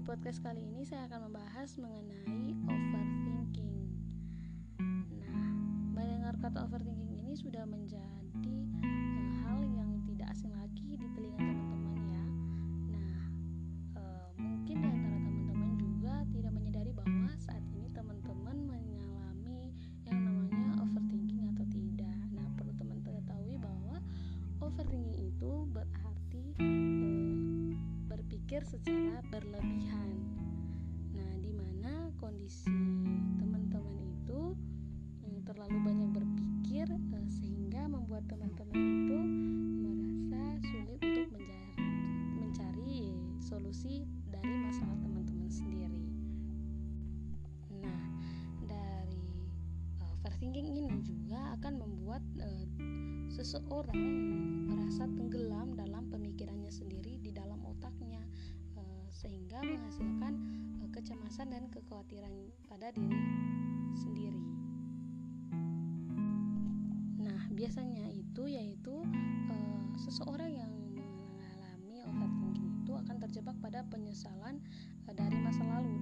podcast kali ini saya akan membahas mengenai overthinking. Nah, mendengar kata overthinking ini sudah menjadi uh, hal yang tidak asing lagi di telinga teman-teman ya. Nah, uh, mungkin di antara teman-teman juga tidak menyadari bahwa saat ini teman-teman mengalami yang namanya overthinking atau tidak. Nah, perlu teman-teman ketahui bahwa overthinking itu berarti uh, berpikir secara berlebihan. Membuat uh, seseorang merasa tenggelam dalam pemikirannya sendiri di dalam otaknya sehingga menghasilkan uh, kecemasan dan kekhawatiran pada diri sendiri. Nah, biasanya itu yaitu uh, seseorang yang mengalami overthinking itu akan terjebak pada penyesalan uh, dari masa lalu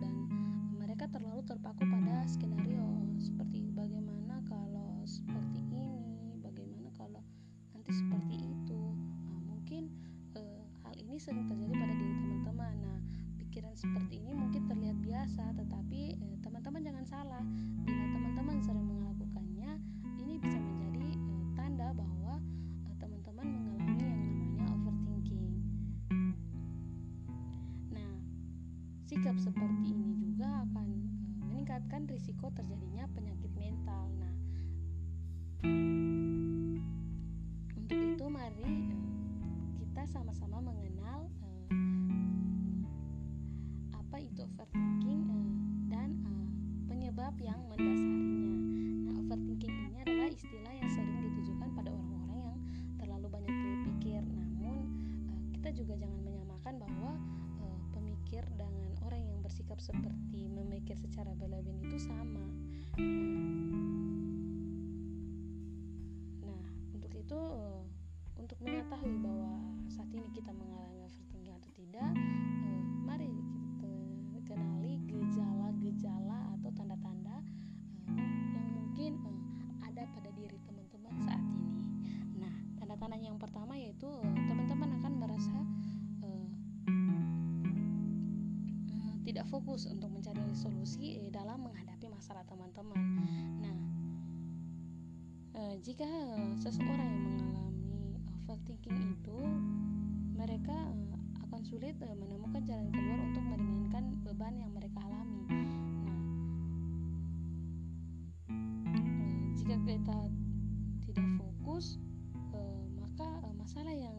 seperti itu. Nah, mungkin uh, hal ini sering terjadi pada diri teman-teman. Nah, pikiran seperti ini mungkin terlihat biasa, tetapi eh, teman-teman jangan salah. Bila teman-teman sering melakukannya, ini bisa menjadi eh, tanda bahwa eh, teman-teman mengalami yang namanya overthinking. Nah, sikap seperti ini juga akan eh, meningkatkan risiko terjadinya penyakit mental. Nah, sama-sama mengenal apa itu overthinking uh, dan uh, penyebab yang mendasarinya. Nah, overthinking ini adalah istilah yang sering ditujukan pada orang-orang yang terlalu banyak berpikir. Namun, uh, kita juga jangan menyamakan bahwa uh, pemikir dengan orang yang bersikap seperti memikir secara berlebihan itu sama. Nah, untuk itu uh, untuk mengetahui bahwa kita mengalami overthinking atau tidak, uh, mari kenali gejala-gejala atau tanda-tanda uh, yang mungkin uh, ada pada diri teman-teman saat ini. Nah, tanda-tanda yang pertama yaitu teman-teman uh, akan merasa tidak fokus untuk mencari solusi dalam menghadapi masalah teman-teman. Nah, jika seseorang yang mengalami overthinking itu mereka uh, akan sulit uh, menemukan jalan keluar untuk meringankan beban yang mereka alami. Nah, uh, jika kita tidak fokus, maka masalah yang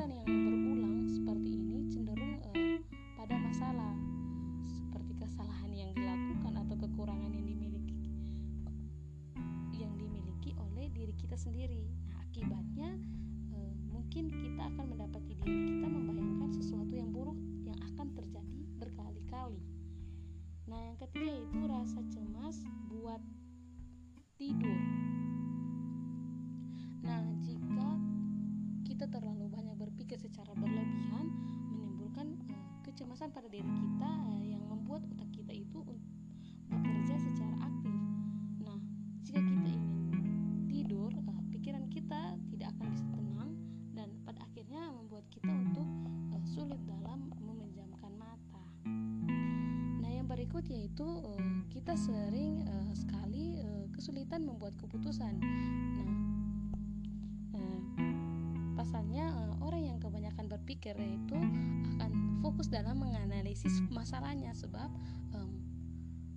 pikiran yang berulang seperti ini cenderung uh, pada masalah seperti kesalahan yang dilakukan atau kekurangan yang dimiliki yang dimiliki oleh diri kita sendiri. Nah, akibatnya uh, mungkin kita akan mendapati diri kita membayangkan sesuatu yang buruk yang akan terjadi berkali-kali. Nah, yang ketiga itu rasa cemas buat tidur. Kecemasan pada diri kita uh, yang membuat otak kita itu bekerja secara aktif. Nah, jika kita ingin tidur, uh, pikiran kita tidak akan bisa tenang dan pada akhirnya membuat kita untuk uh, sulit dalam memejamkan mata. Nah, yang berikut yaitu kita sering sekali kesulitan membuat keputusan. Nah, Pasalnya eh, orang yang kebanyakan berpikir itu akan fokus dalam menganalisis masalahnya sebab um,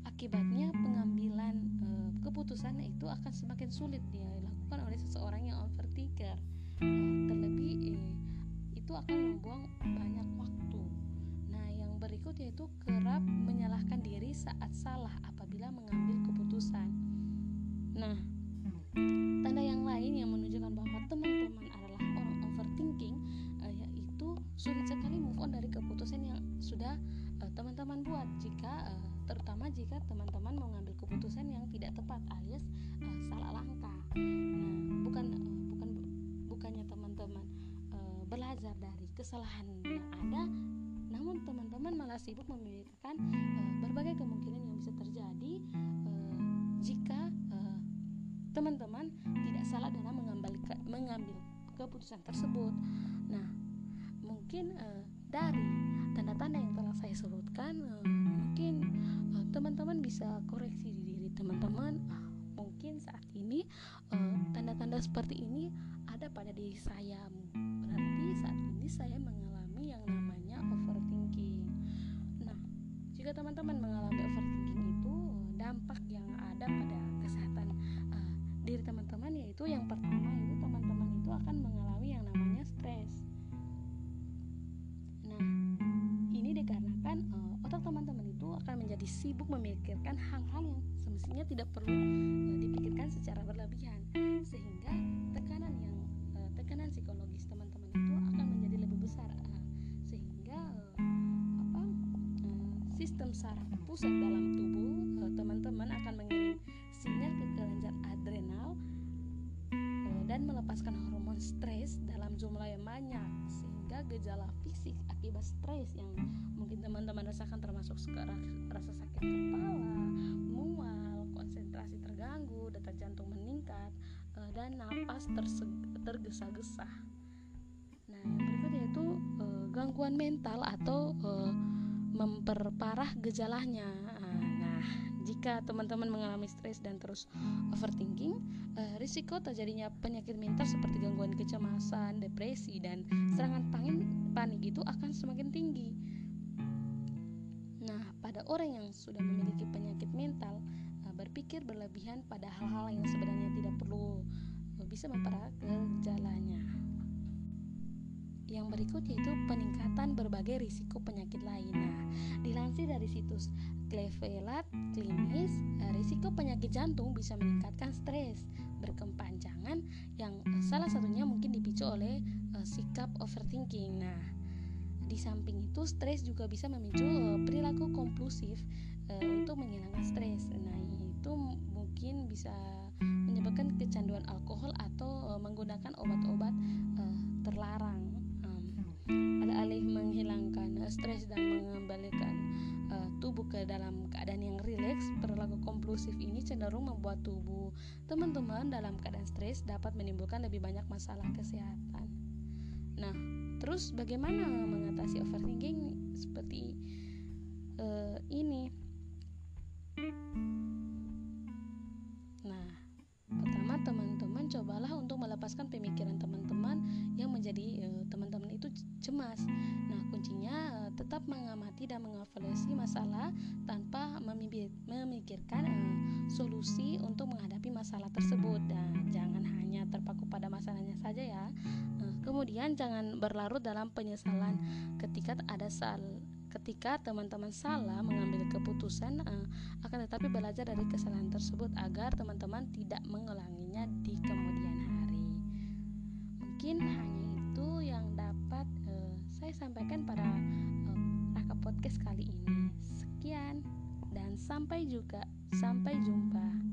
akibatnya pengambilan uh, keputusan itu akan semakin sulit dilakukan oleh seseorang yang overthinker. Uh, terlebih eh, itu akan membuang banyak waktu. Nah, yang berikut yaitu kerap menyalahkan diri saat salah apabila mengambil keputusan. Kesalahan yang ada namun teman-teman malah sibuk memikirkan uh, berbagai kemungkinan yang bisa terjadi uh, jika teman-teman tidak salah dalam mengambil mengambil keputusan tersebut. Nah, mungkin uh, dari tanda-tanda yang telah saya sebutkan, mungkin teman-teman bisa koreksi diri teman-teman. Mungkin saat ini tanda-tanda seperti ini ada pada diri saya. Berarti saat ini saya mengalami yang namanya overthinking. Nah, jika teman-teman mengalami overthinking itu dampak yang ada pada diri teman-teman yaitu yang pertama itu teman-teman itu akan mengalami yang namanya stres. Nah, ini dikarenakan uh, otak teman-teman itu akan menjadi sibuk memikirkan hal-hal yang semestinya tidak perlu uh, dipikirkan secara berlebihan sehingga tekanan yang uh, tekanan psikologis teman-teman saraf pusat dalam tubuh teman-teman uh, akan mengirim sinyal ke kelenjar adrenal e, dan melepaskan hormon stres dalam jumlah yang banyak sehingga gejala fisik akibat stres yang mungkin teman-teman rasakan termasuk rasa sakit kepala, mual, konsentrasi terganggu, detak jantung meningkat e, dan napas tergesa-gesa. Nah, yang berikut yaitu gangguan mental atau memperparah gejalanya. Nah, jika teman-teman mengalami stres dan terus overthinking, uh, risiko terjadinya penyakit mental seperti gangguan kecemasan, depresi, dan serangan panik, panik itu akan semakin tinggi. Nah, pada orang yang sudah memiliki penyakit mental, uh, berpikir berlebihan pada hal-hal yang sebenarnya tidak perlu uh, bisa memperparah gejalanya. Yang berikut yaitu peningkatan berbagai risiko penyakit lain. Nah, dilansir dari situs Cleveland Klinis, eh, risiko penyakit jantung bisa meningkatkan stres berkepanjangan yang eh, salah satunya mungkin dipicu oleh uh, sikap overthinking. Nah, di samping itu stres juga bisa memicu perilaku kompulsif uh, untuk menghilangkan stres. Nah, itu mungkin bisa menyebabkan kecanduan alkohol atau uh, menggunakan obat-obat uh, terlarang alih menghilangkan stres dan mengembalikan uh, tubuh ke dalam keadaan yang rileks, perilaku kompulsif ini cenderung membuat tubuh teman-teman dalam keadaan stres dapat menimbulkan lebih banyak masalah kesehatan. Nah, terus bagaimana mengatasi overthinking seperti uh, ini? Nah, pertama teman-teman cobalah untuk melepaskan pemikiran cemas. Nah, kuncinya uh, tetap mengamati dan mengevaluasi masalah tanpa memikirkan uh, solusi untuk menghadapi masalah tersebut dan jangan hanya terpaku pada masalahnya saja ya. Uh, kemudian jangan berlarut dalam penyesalan ketika ada sal ketika teman-teman salah mengambil keputusan uh, akan tetapi belajar dari kesalahan tersebut agar teman-teman tidak mengulanginya di kemudian sampaikan pada uh, Raka Podcast kali ini. Sekian dan sampai juga sampai jumpa.